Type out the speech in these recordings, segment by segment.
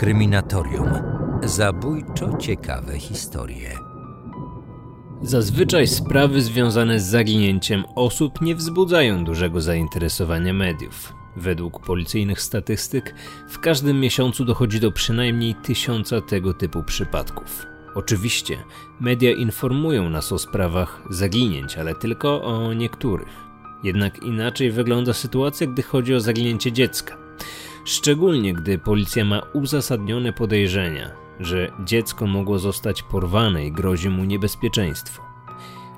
Kryminatorium. Zabójczo ciekawe historie. Zazwyczaj sprawy związane z zaginięciem osób nie wzbudzają dużego zainteresowania mediów. Według policyjnych statystyk w każdym miesiącu dochodzi do przynajmniej tysiąca tego typu przypadków. Oczywiście media informują nas o sprawach zaginięć, ale tylko o niektórych. Jednak inaczej wygląda sytuacja, gdy chodzi o zaginięcie dziecka. Szczególnie gdy policja ma uzasadnione podejrzenia, że dziecko mogło zostać porwane i grozi mu niebezpieczeństwo.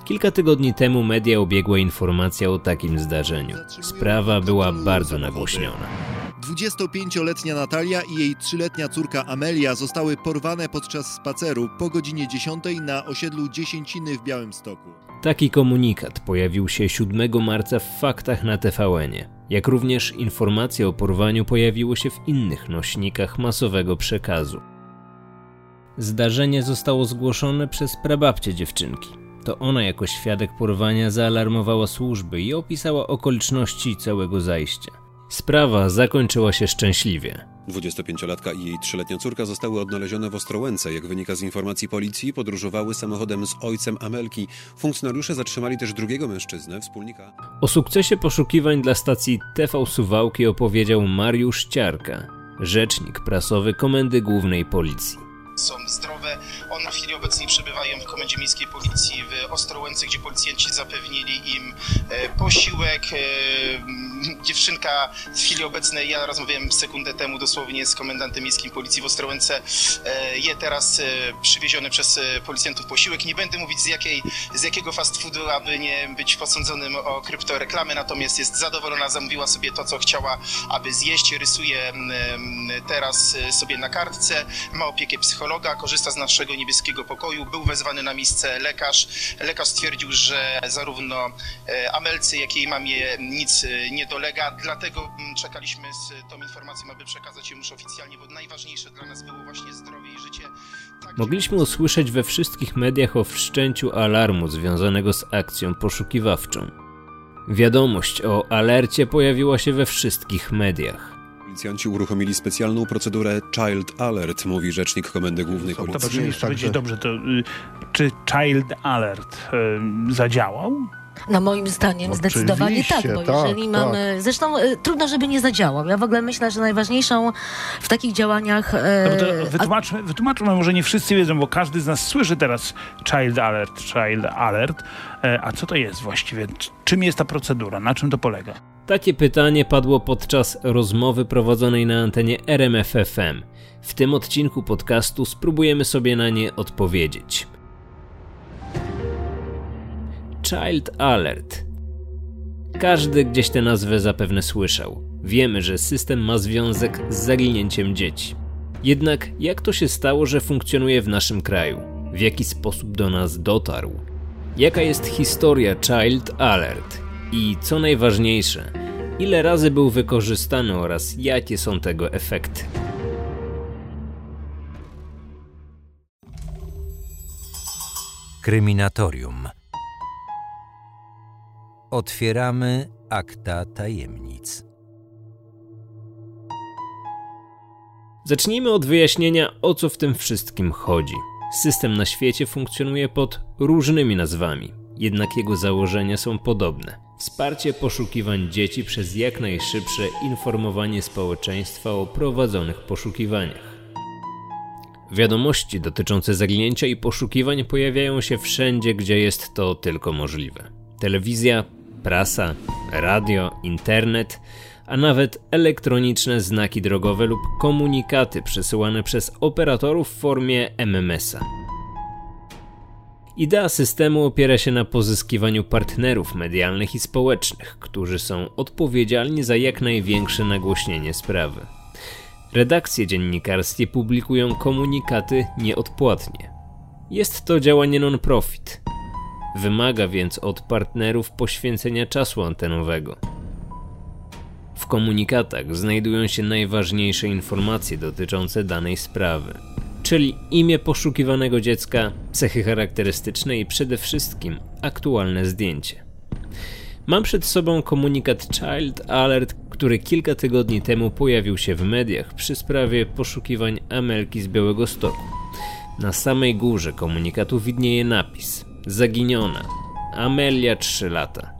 Kilka tygodni temu media obiegła informacja o takim zdarzeniu. Sprawa była bardzo nagłośniona. 25-letnia Natalia i jej 3-letnia córka Amelia zostały porwane podczas spaceru po godzinie 10 na osiedlu Dziesięciny w Białymstoku. Taki komunikat pojawił się 7 marca w faktach na TVN-ie, jak również informacje o porwaniu pojawiły się w innych nośnikach masowego przekazu. Zdarzenie zostało zgłoszone przez prababcię dziewczynki. To ona jako świadek porwania zaalarmowała służby i opisała okoliczności całego zajścia. Sprawa zakończyła się szczęśliwie. 25-latka i jej trzyletnia córka zostały odnalezione w Ostrołęce. Jak wynika z informacji policji, podróżowały samochodem z ojcem Amelki. Funkcjonariusze zatrzymali też drugiego mężczyznę, wspólnika. O sukcesie poszukiwań dla stacji TV Suwałki opowiedział Mariusz Ciarka, rzecznik prasowy Komendy Głównej Policji są zdrowe. One w chwili obecnej przebywają w Komendzie Miejskiej Policji w Ostrołęce, gdzie policjanci zapewnili im e, posiłek. E, dziewczynka w chwili obecnej, ja rozmawiałem sekundę temu dosłownie z komendantem miejskim Policji w Ostrołęce, e, je teraz przywieziony przez policjantów posiłek. Nie będę mówić z, jakiej, z jakiego fast foodu, aby nie być posądzonym o kryptoreklamy, natomiast jest zadowolona, zamówiła sobie to, co chciała, aby zjeść. Rysuje teraz sobie na kartce, ma opiekę psychologa, korzysta z naszego niebieskiego pokoju. Był wezwany na miejsce lekarz. Lekarz stwierdził, że zarówno e, Amelce, jak i jej mamie nic e, nie dolega, dlatego mm, czekaliśmy z tą informacją, aby przekazać ją już oficjalnie, bo najważniejsze dla nas było właśnie zdrowie i życie. Tak, Mogliśmy usłyszeć we wszystkich mediach o wszczęciu alarmu związanego z akcją poszukiwawczą. Wiadomość o alercie pojawiła się we wszystkich mediach. Policjanci uruchomili specjalną procedurę Child Alert, mówi rzecznik Komendy Głównej Policji. Dobrze, jeszcze powiedzieć dobrze, to y, czy Child Alert y, zadziałał? No moim zdaniem no, zdecydowanie tak, bo tak, jeżeli tak. mamy... Zresztą y, trudno, żeby nie zadziałał. Ja w ogóle myślę, że najważniejszą w takich działaniach... No wytłumaczmy, wytłumaczmy, może nie wszyscy wiedzą, bo każdy z nas słyszy teraz Child Alert, Child Alert. a co to jest właściwie? Czym jest ta procedura? Na czym to polega? Takie pytanie padło podczas rozmowy prowadzonej na antenie RMFFM. W tym odcinku podcastu spróbujemy sobie na nie odpowiedzieć. Child Alert. Każdy gdzieś tę nazwę zapewne słyszał. Wiemy, że system ma związek z zaginięciem dzieci. Jednak jak to się stało, że funkcjonuje w naszym kraju? W jaki sposób do nas dotarł? Jaka jest historia Child Alert? I co najważniejsze, ile razy był wykorzystany oraz jakie są tego efekty. Kryminatorium. Otwieramy akta tajemnic. Zacznijmy od wyjaśnienia, o co w tym wszystkim chodzi. System na świecie funkcjonuje pod różnymi nazwami, jednak jego założenia są podobne. Wsparcie poszukiwań dzieci przez jak najszybsze informowanie społeczeństwa o prowadzonych poszukiwaniach. Wiadomości dotyczące zaginięcia i poszukiwań pojawiają się wszędzie, gdzie jest to tylko możliwe. Telewizja, prasa, radio, internet, a nawet elektroniczne znaki drogowe lub komunikaty przesyłane przez operatorów w formie MMS-a. Idea systemu opiera się na pozyskiwaniu partnerów medialnych i społecznych, którzy są odpowiedzialni za jak największe nagłośnienie sprawy. Redakcje dziennikarskie publikują komunikaty nieodpłatnie. Jest to działanie non-profit. Wymaga więc od partnerów poświęcenia czasu antenowego. W komunikatach znajdują się najważniejsze informacje dotyczące danej sprawy czyli imię poszukiwanego dziecka, cechy charakterystyczne i przede wszystkim aktualne zdjęcie. Mam przed sobą komunikat Child Alert, który kilka tygodni temu pojawił się w mediach przy sprawie poszukiwań Amelki z Białego Stoku. Na samej górze komunikatu widnieje napis: Zaginiona. Amelia 3 lata.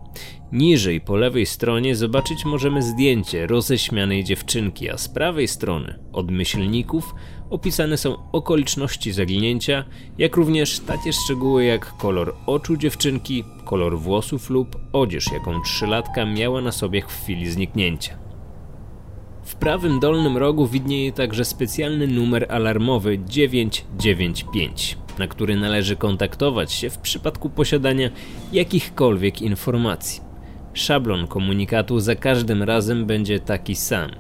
Niżej po lewej stronie zobaczyć możemy zdjęcie roześmianej dziewczynki, a z prawej strony od myślników opisane są okoliczności zaginięcia, jak również takie szczegóły jak kolor oczu dziewczynki, kolor włosów lub odzież, jaką trzylatka miała na sobie w chwili zniknięcia. W prawym dolnym rogu widnieje także specjalny numer alarmowy 995, na który należy kontaktować się w przypadku posiadania jakichkolwiek informacji. Szablon komunikatu za każdym razem będzie taki sam.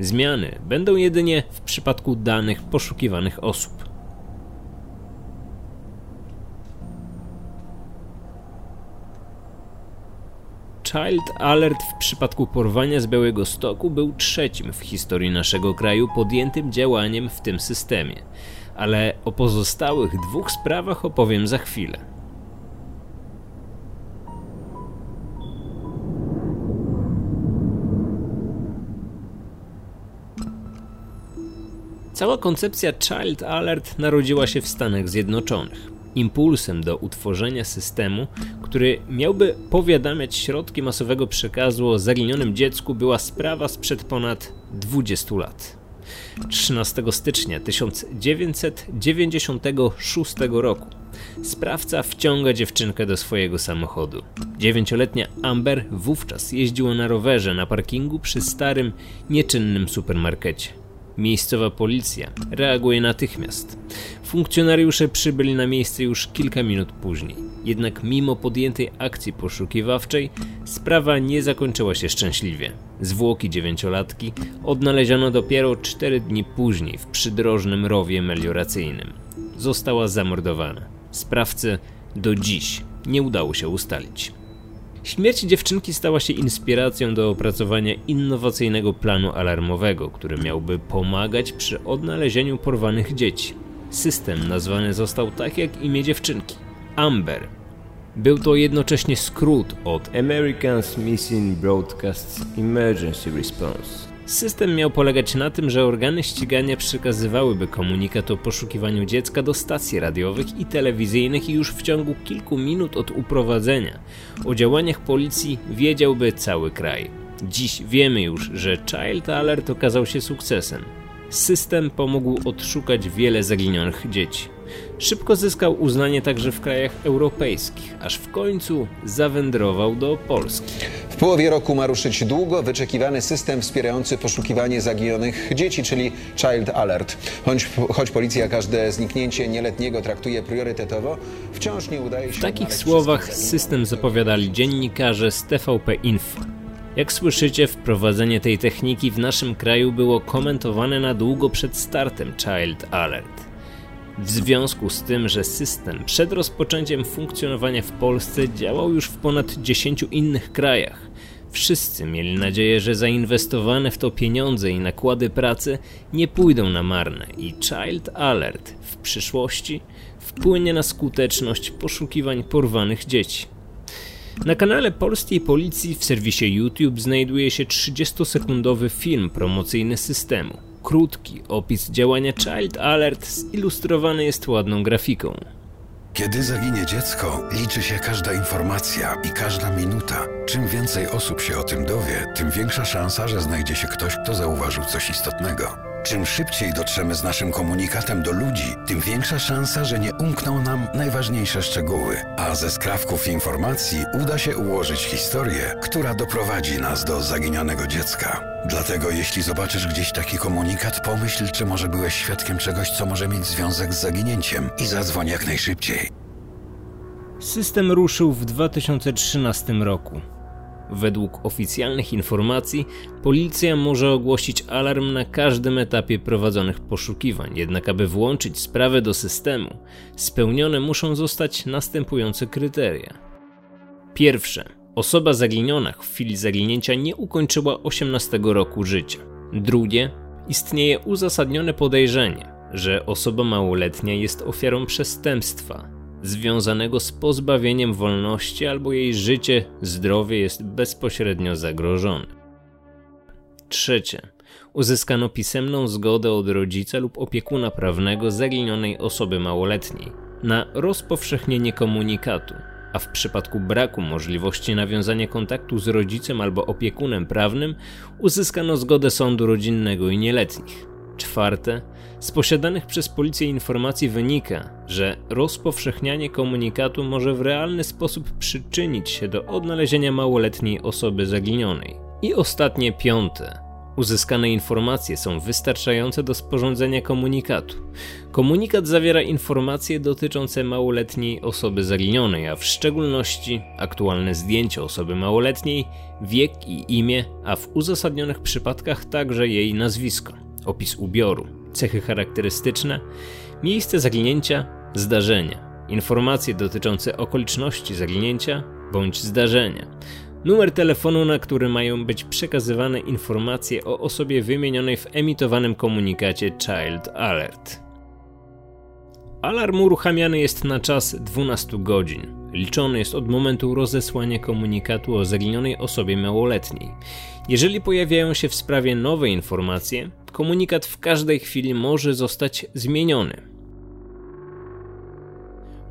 Zmiany będą jedynie w przypadku danych poszukiwanych osób. Child Alert w przypadku porwania z Białego Stoku był trzecim w historii naszego kraju podjętym działaniem w tym systemie, ale o pozostałych dwóch sprawach opowiem za chwilę. Cała koncepcja Child Alert narodziła się w Stanach Zjednoczonych. Impulsem do utworzenia systemu, który miałby powiadamiać środki masowego przekazu o zaginionym dziecku, była sprawa sprzed ponad 20 lat. 13 stycznia 1996 roku sprawca wciąga dziewczynkę do swojego samochodu. Dziewięcioletnia Amber wówczas jeździła na rowerze na parkingu przy starym, nieczynnym supermarkecie. Miejscowa policja reaguje natychmiast. Funkcjonariusze przybyli na miejsce już kilka minut później. Jednak mimo podjętej akcji poszukiwawczej, sprawa nie zakończyła się szczęśliwie. Zwłoki dziewięciolatki odnaleziono dopiero cztery dni później w przydrożnym rowie melioracyjnym. Została zamordowana. Sprawcy do dziś nie udało się ustalić. Śmierć dziewczynki stała się inspiracją do opracowania innowacyjnego planu alarmowego, który miałby pomagać przy odnalezieniu porwanych dzieci. System nazwany został tak jak imię dziewczynki Amber. Był to jednocześnie skrót od Americans Missing Broadcasts Emergency Response. System miał polegać na tym, że organy ścigania przekazywałyby komunikat o poszukiwaniu dziecka do stacji radiowych i telewizyjnych i już w ciągu kilku minut od uprowadzenia o działaniach policji wiedziałby cały kraj. Dziś wiemy już, że Child Alert okazał się sukcesem. System pomógł odszukać wiele zaginionych dzieci. Szybko zyskał uznanie także w krajach europejskich, aż w końcu zawędrował do Polski. W połowie roku ma ruszyć długo wyczekiwany system wspierający poszukiwanie zaginionych dzieci, czyli Child Alert. Choć, choć policja każde zniknięcie nieletniego traktuje priorytetowo, wciąż nie udaje się... W takich słowach system zapowiadali dziennikarze z TVP Info. Jak słyszycie, wprowadzenie tej techniki w naszym kraju było komentowane na długo przed startem Child Alert. W związku z tym, że system przed rozpoczęciem funkcjonowania w Polsce działał już w ponad 10 innych krajach, wszyscy mieli nadzieję, że zainwestowane w to pieniądze i nakłady pracy nie pójdą na marne i Child Alert w przyszłości wpłynie na skuteczność poszukiwań porwanych dzieci. Na kanale polskiej policji w serwisie YouTube znajduje się 30-sekundowy film promocyjny systemu. Krótki opis działania Child Alert zilustrowany jest ładną grafiką. Kiedy zaginie dziecko, liczy się każda informacja i każda minuta. Czym więcej osób się o tym dowie, tym większa szansa, że znajdzie się ktoś, kto zauważył coś istotnego. Czym szybciej dotrzemy z naszym komunikatem do ludzi, tym większa szansa, że nie umkną nam najważniejsze szczegóły. A ze skrawków informacji uda się ułożyć historię, która doprowadzi nas do zaginionego dziecka. Dlatego jeśli zobaczysz gdzieś taki komunikat, pomyśl, czy może byłeś świadkiem czegoś, co może mieć związek z zaginięciem i zadzwoń jak najszybciej. System ruszył w 2013 roku. Według oficjalnych informacji policja może ogłosić alarm na każdym etapie prowadzonych poszukiwań, jednak aby włączyć sprawę do systemu, spełnione muszą zostać następujące kryteria. Pierwsze. Osoba zaginiona w chwili zaginięcia nie ukończyła 18 roku życia. Drugie. Istnieje uzasadnione podejrzenie, że osoba małoletnia jest ofiarą przestępstwa, związanego z pozbawieniem wolności albo jej życie, zdrowie jest bezpośrednio zagrożone. Trzecie. Uzyskano pisemną zgodę od rodzica lub opiekuna prawnego zaginionej osoby małoletniej na rozpowszechnienie komunikatu, a w przypadku braku możliwości nawiązania kontaktu z rodzicem albo opiekunem prawnym uzyskano zgodę sądu rodzinnego i nieletnich. Czwarte, z posiadanych przez policję informacji wynika, że rozpowszechnianie komunikatu może w realny sposób przyczynić się do odnalezienia małoletniej osoby zaginionej. I ostatnie piąte. Uzyskane informacje są wystarczające do sporządzenia komunikatu. Komunikat zawiera informacje dotyczące małoletniej osoby zaginionej, a w szczególności aktualne zdjęcie osoby małoletniej, wiek i imię, a w uzasadnionych przypadkach także jej nazwisko, opis ubioru, cechy charakterystyczne, miejsce zaginięcia, zdarzenia, informacje dotyczące okoliczności zaginięcia bądź zdarzenia, numer telefonu, na który mają być przekazywane informacje o osobie wymienionej w emitowanym komunikacie Child Alert. Alarm uruchamiany jest na czas 12 godzin. Liczony jest od momentu rozesłania komunikatu o zaginionej osobie małoletniej. Jeżeli pojawiają się w sprawie nowe informacje, komunikat w każdej chwili może zostać zmieniony.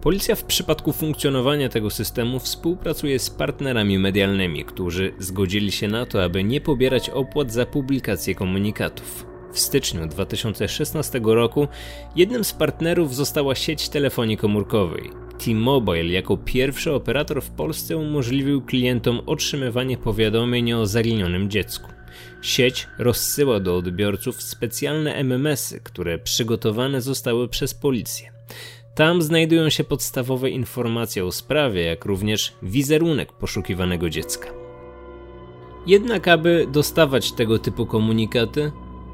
Policja w przypadku funkcjonowania tego systemu współpracuje z partnerami medialnymi, którzy zgodzili się na to, aby nie pobierać opłat za publikację komunikatów. W styczniu 2016 roku jednym z partnerów została sieć telefonii komórkowej. T-Mobile jako pierwszy operator w Polsce umożliwił klientom otrzymywanie powiadomień o zaginionym dziecku. Sieć rozsyła do odbiorców specjalne MMS-y, które przygotowane zostały przez policję. Tam znajdują się podstawowe informacje o sprawie, jak również wizerunek poszukiwanego dziecka. Jednak, aby dostawać tego typu komunikaty,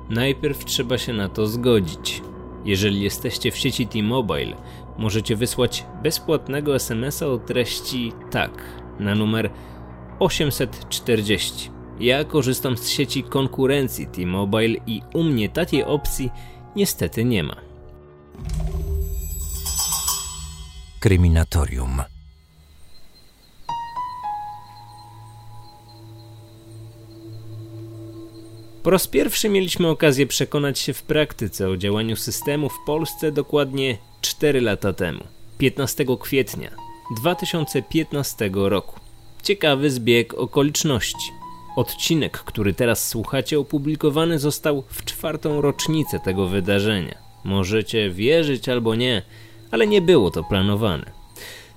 najpierw trzeba się na to zgodzić. Jeżeli jesteście w sieci T-Mobile, możecie wysłać bezpłatnego SMS-a o treści tak na numer 840. Ja korzystam z sieci konkurencji T-Mobile i u mnie takiej opcji niestety nie ma. Kryminatorium. Po raz pierwszy mieliśmy okazję przekonać się w praktyce o działaniu systemu w Polsce dokładnie 4 lata temu, 15 kwietnia 2015 roku. Ciekawy zbieg okoliczności. Odcinek, który teraz słuchacie, opublikowany został w czwartą rocznicę tego wydarzenia. Możecie wierzyć albo nie, ale nie było to planowane.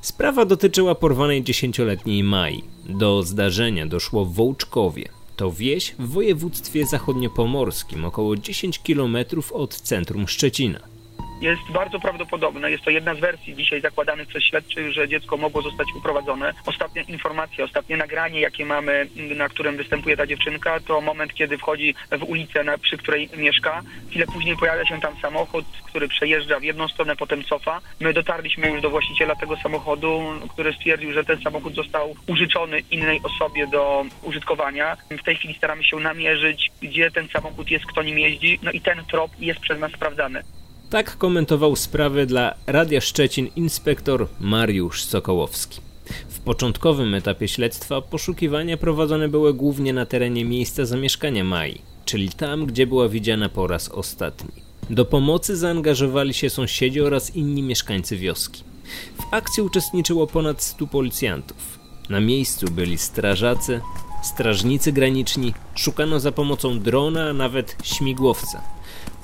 Sprawa dotyczyła porwanej dziesięcioletniej Mai. Do zdarzenia doszło w Wołczkowie. To wieś w województwie zachodniopomorskim, około 10 km od centrum Szczecina jest bardzo prawdopodobne, jest to jedna z wersji dzisiaj zakładanych przez śledczych, że dziecko mogło zostać uprowadzone. Ostatnia informacja, ostatnie nagranie, jakie mamy, na którym występuje ta dziewczynka, to moment, kiedy wchodzi w ulicę, na, przy której mieszka. Chwilę później pojawia się tam samochód, który przejeżdża w jedną stronę, potem cofa. My dotarliśmy już do właściciela tego samochodu, który stwierdził, że ten samochód został użyczony innej osobie do użytkowania. W tej chwili staramy się namierzyć, gdzie ten samochód jest, kto nim jeździ, no i ten trop jest przez nas sprawdzany. Tak komentował sprawę dla Radia Szczecin inspektor Mariusz Sokołowski. W początkowym etapie śledztwa poszukiwania prowadzone były głównie na terenie miejsca zamieszkania Mai, czyli tam, gdzie była widziana po raz ostatni. Do pomocy zaangażowali się sąsiedzi oraz inni mieszkańcy wioski. W akcji uczestniczyło ponad 100 policjantów. Na miejscu byli strażacy, strażnicy graniczni, szukano za pomocą drona, a nawet śmigłowca.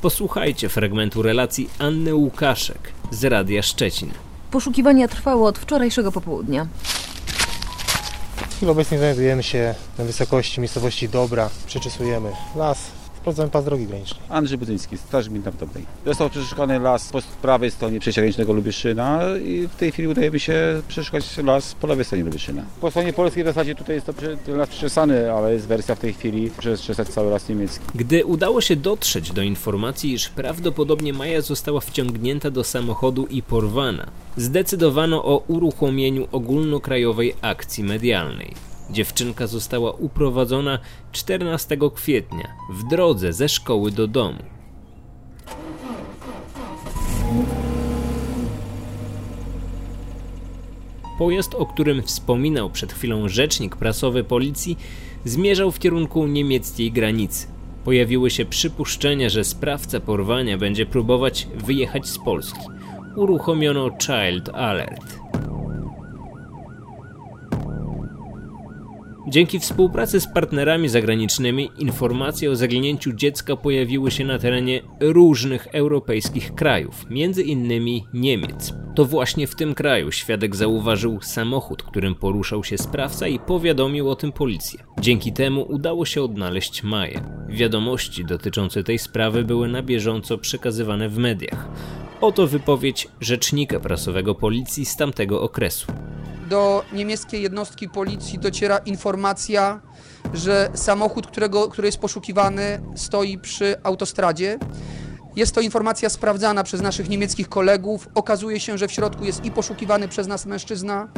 Posłuchajcie fragmentu relacji Anny Łukaszek z Radia Szczecin. Poszukiwania trwały od wczorajszego popołudnia. W chwili obecnej znajdujemy się na wysokości miejscowości Dobra. Przeczesujemy las, Sprawdzamy pas drogi granicznej. Andrzej Budzyński, Straż Gminna w Dobrej. Został przeszukany las po prawej stronie przejścia granicznego Lubyszyna i w tej chwili udajemy się przeszukać las po lewej stronie Lubyszyna. Po stronie polskiej w zasadzie tutaj jest to las przeczesany, ale jest wersja w tej chwili przeczesać cały las niemiecki. Gdy udało się dotrzeć do informacji, iż prawdopodobnie Maja została wciągnięta do samochodu i porwana, zdecydowano o uruchomieniu ogólnokrajowej akcji medialnej. Dziewczynka została uprowadzona 14 kwietnia w drodze ze szkoły do domu. Pojazd, o którym wspominał przed chwilą rzecznik prasowy policji, zmierzał w kierunku niemieckiej granicy. Pojawiły się przypuszczenia, że sprawca porwania będzie próbować wyjechać z Polski. Uruchomiono Child Alert. Dzięki współpracy z partnerami zagranicznymi informacje o zaginięciu dziecka pojawiły się na terenie różnych europejskich krajów, między innymi Niemiec. To właśnie w tym kraju świadek zauważył samochód, którym poruszał się sprawca i powiadomił o tym policję. Dzięki temu udało się odnaleźć Maję. Wiadomości dotyczące tej sprawy były na bieżąco przekazywane w mediach. Oto wypowiedź rzecznika prasowego policji z tamtego okresu do niemieckiej jednostki policji dociera informacja, że samochód, którego, który jest poszukiwany, stoi przy autostradzie. Jest to informacja sprawdzana przez naszych niemieckich kolegów. Okazuje się, że w środku jest i poszukiwany przez nas mężczyzna,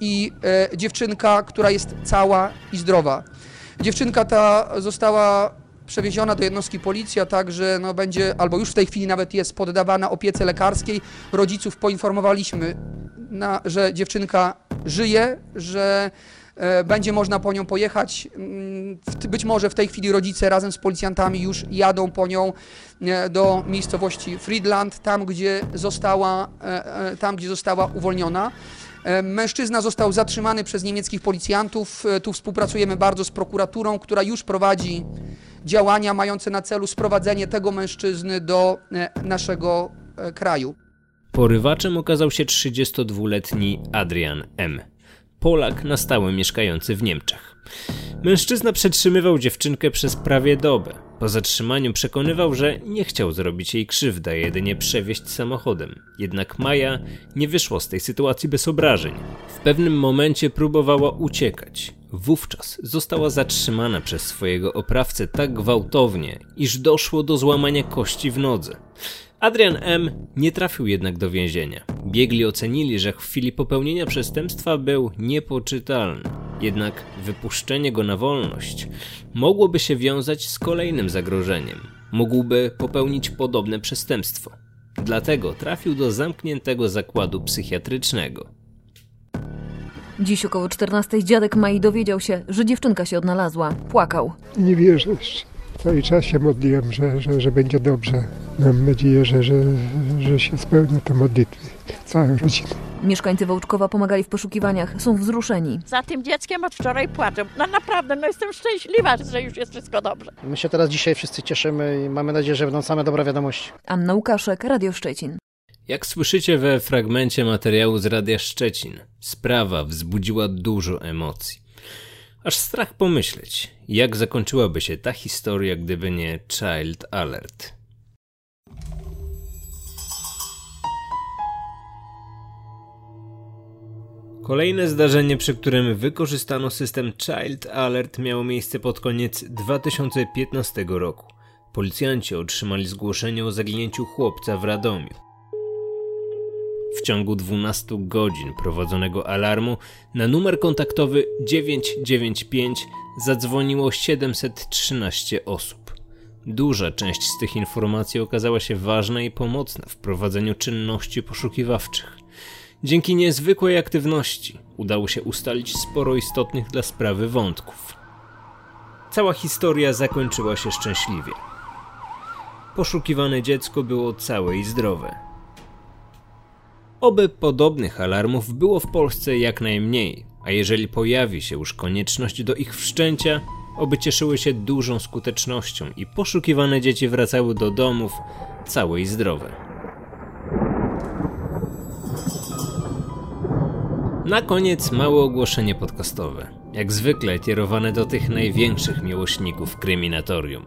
i e, dziewczynka, która jest cała i zdrowa. Dziewczynka ta została przewieziona do jednostki policji, a także no, będzie, albo już w tej chwili nawet jest poddawana opiece lekarskiej. Rodziców poinformowaliśmy, na, że dziewczynka żyje, że e, będzie można po nią pojechać. Mm, być może w tej chwili rodzice razem z policjantami już jadą po nią e, do miejscowości Friedland, tam gdzie została, e, tam, gdzie została uwolniona. Mężczyzna został zatrzymany przez niemieckich policjantów. Tu współpracujemy bardzo z prokuraturą, która już prowadzi działania mające na celu sprowadzenie tego mężczyzny do naszego kraju. Porywaczem okazał się 32-letni Adrian M. Polak na stałe mieszkający w Niemczech. Mężczyzna przetrzymywał dziewczynkę przez prawie dobę. Po zatrzymaniu przekonywał, że nie chciał zrobić jej krzywdy, a jedynie przewieźć samochodem. Jednak Maja nie wyszła z tej sytuacji bez obrażeń. W pewnym momencie próbowała uciekać. Wówczas została zatrzymana przez swojego oprawcę tak gwałtownie, iż doszło do złamania kości w nodze. Adrian M. nie trafił jednak do więzienia. Biegli ocenili, że w chwili popełnienia przestępstwa był niepoczytalny. Jednak wypuszczenie go na wolność mogłoby się wiązać z kolejnym zagrożeniem. Mógłby popełnić podobne przestępstwo. Dlatego trafił do zamkniętego zakładu psychiatrycznego. Dziś około 14 dziadek Mai dowiedział się, że dziewczynka się odnalazła. Płakał. Nie wierzę. Cały czas się modliłem, że, że, że będzie dobrze. Mam nadzieję, że, że, że się spełnią te modlitwy całej rodziny. Mieszkańcy Wołczkowa pomagali w poszukiwaniach, są wzruszeni. Za tym dzieckiem od wczoraj płaczę. No naprawdę, no jestem szczęśliwa, że już jest wszystko dobrze. My się teraz dzisiaj wszyscy cieszymy i mamy nadzieję, że będą same dobre wiadomości. Anna Łukaszek, Radio Szczecin. Jak słyszycie we fragmencie materiału z Radia Szczecin, sprawa wzbudziła dużo emocji. Aż strach pomyśleć, jak zakończyłaby się ta historia, gdyby nie Child Alert. Kolejne zdarzenie, przy którym wykorzystano system Child Alert miało miejsce pod koniec 2015 roku. Policjanci otrzymali zgłoszenie o zaginięciu chłopca w Radomiu. W ciągu 12 godzin prowadzonego alarmu na numer kontaktowy 995 zadzwoniło 713 osób. Duża część z tych informacji okazała się ważna i pomocna w prowadzeniu czynności poszukiwawczych. Dzięki niezwykłej aktywności udało się ustalić sporo istotnych dla sprawy wątków. Cała historia zakończyła się szczęśliwie. Poszukiwane dziecko było całe i zdrowe. Oby podobnych alarmów było w Polsce jak najmniej, a jeżeli pojawi się już konieczność do ich wszczęcia, oby cieszyły się dużą skutecznością i poszukiwane dzieci wracały do domów całe i zdrowe. Na koniec małe ogłoszenie podcastowe. Jak zwykle kierowane do tych największych miłośników kryminatorium.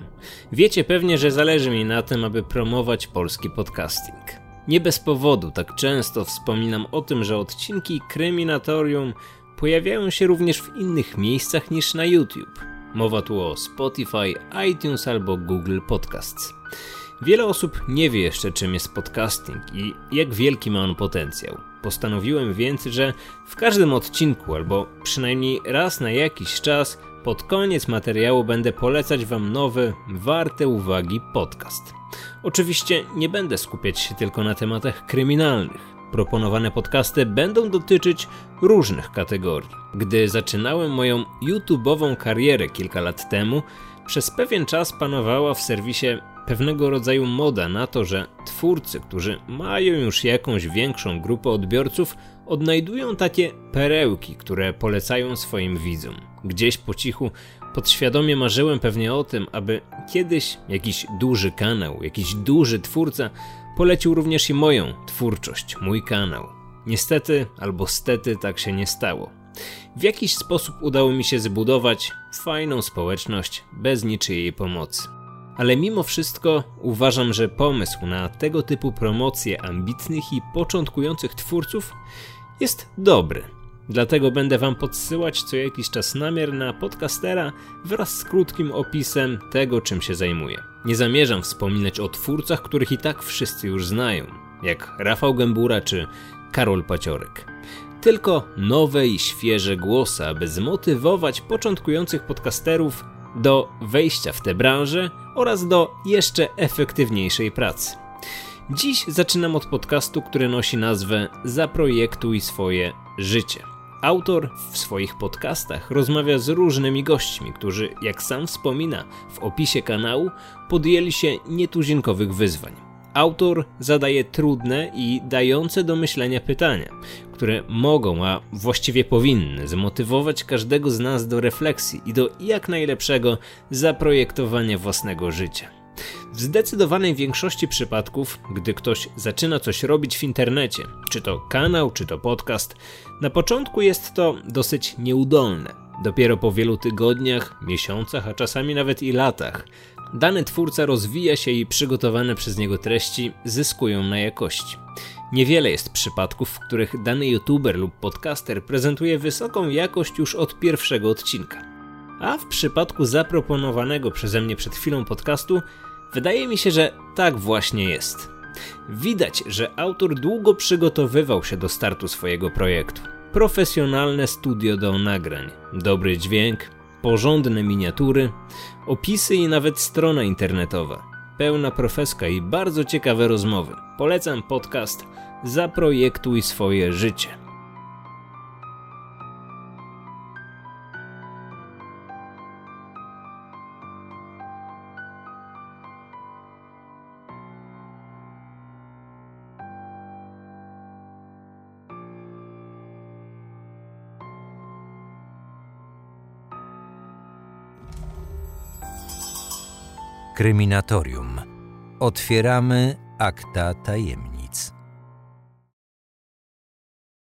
Wiecie pewnie, że zależy mi na tym, aby promować polski podcasting. Nie bez powodu tak często wspominam o tym, że odcinki Kryminatorium pojawiają się również w innych miejscach niż na YouTube. Mowa tu o Spotify, iTunes albo Google Podcasts. Wiele osób nie wie jeszcze czym jest podcasting i jak wielki ma on potencjał. Postanowiłem więc, że w każdym odcinku albo przynajmniej raz na jakiś czas pod koniec materiału będę polecać Wam nowy, warte uwagi podcast. Oczywiście nie będę skupiać się tylko na tematach kryminalnych. proponowane podcasty będą dotyczyć różnych kategorii. Gdy zaczynałem moją YouTube'ową karierę kilka lat temu, przez pewien czas panowała w serwisie pewnego rodzaju moda na to, że twórcy, którzy mają już jakąś większą grupę odbiorców, odnajdują takie perełki, które polecają swoim widzom. Gdzieś po cichu, podświadomie marzyłem pewnie o tym, aby kiedyś jakiś duży kanał, jakiś duży twórca polecił również i moją twórczość, mój kanał. Niestety albo stety tak się nie stało. W jakiś sposób udało mi się zbudować fajną społeczność bez niczyjej pomocy. Ale mimo wszystko uważam, że pomysł na tego typu promocje ambitnych i początkujących twórców jest dobry. Dlatego będę Wam podsyłać co jakiś czas namiar na podcastera wraz z krótkim opisem tego, czym się zajmuję. Nie zamierzam wspominać o twórcach, których i tak wszyscy już znają, jak Rafał Gębura czy Karol Paciorek. Tylko nowe i świeże głosy, aby zmotywować początkujących podcasterów do wejścia w tę branżę oraz do jeszcze efektywniejszej pracy. Dziś zaczynam od podcastu, który nosi nazwę Zaprojektuj swoje życie. Autor w swoich podcastach rozmawia z różnymi gośćmi, którzy, jak sam wspomina w opisie kanału, podjęli się nietuzinkowych wyzwań. Autor zadaje trudne i dające do myślenia pytania, które mogą, a właściwie powinny, zmotywować każdego z nas do refleksji i do jak najlepszego zaprojektowania własnego życia. W zdecydowanej większości przypadków, gdy ktoś zaczyna coś robić w internecie, czy to kanał, czy to podcast, na początku jest to dosyć nieudolne. Dopiero po wielu tygodniach, miesiącach, a czasami nawet i latach, dany twórca rozwija się i przygotowane przez niego treści zyskują na jakości. Niewiele jest przypadków, w których dany youtuber lub podcaster prezentuje wysoką jakość już od pierwszego odcinka. A w przypadku zaproponowanego przeze mnie przed chwilą podcastu, wydaje mi się, że tak właśnie jest. Widać, że autor długo przygotowywał się do startu swojego projektu. Profesjonalne studio do nagrań, dobry dźwięk, porządne miniatury, opisy i nawet strona internetowa. Pełna profeska i bardzo ciekawe rozmowy. Polecam podcast Zaprojektuj swoje życie. Kryminatorium. Otwieramy akta tajemnic.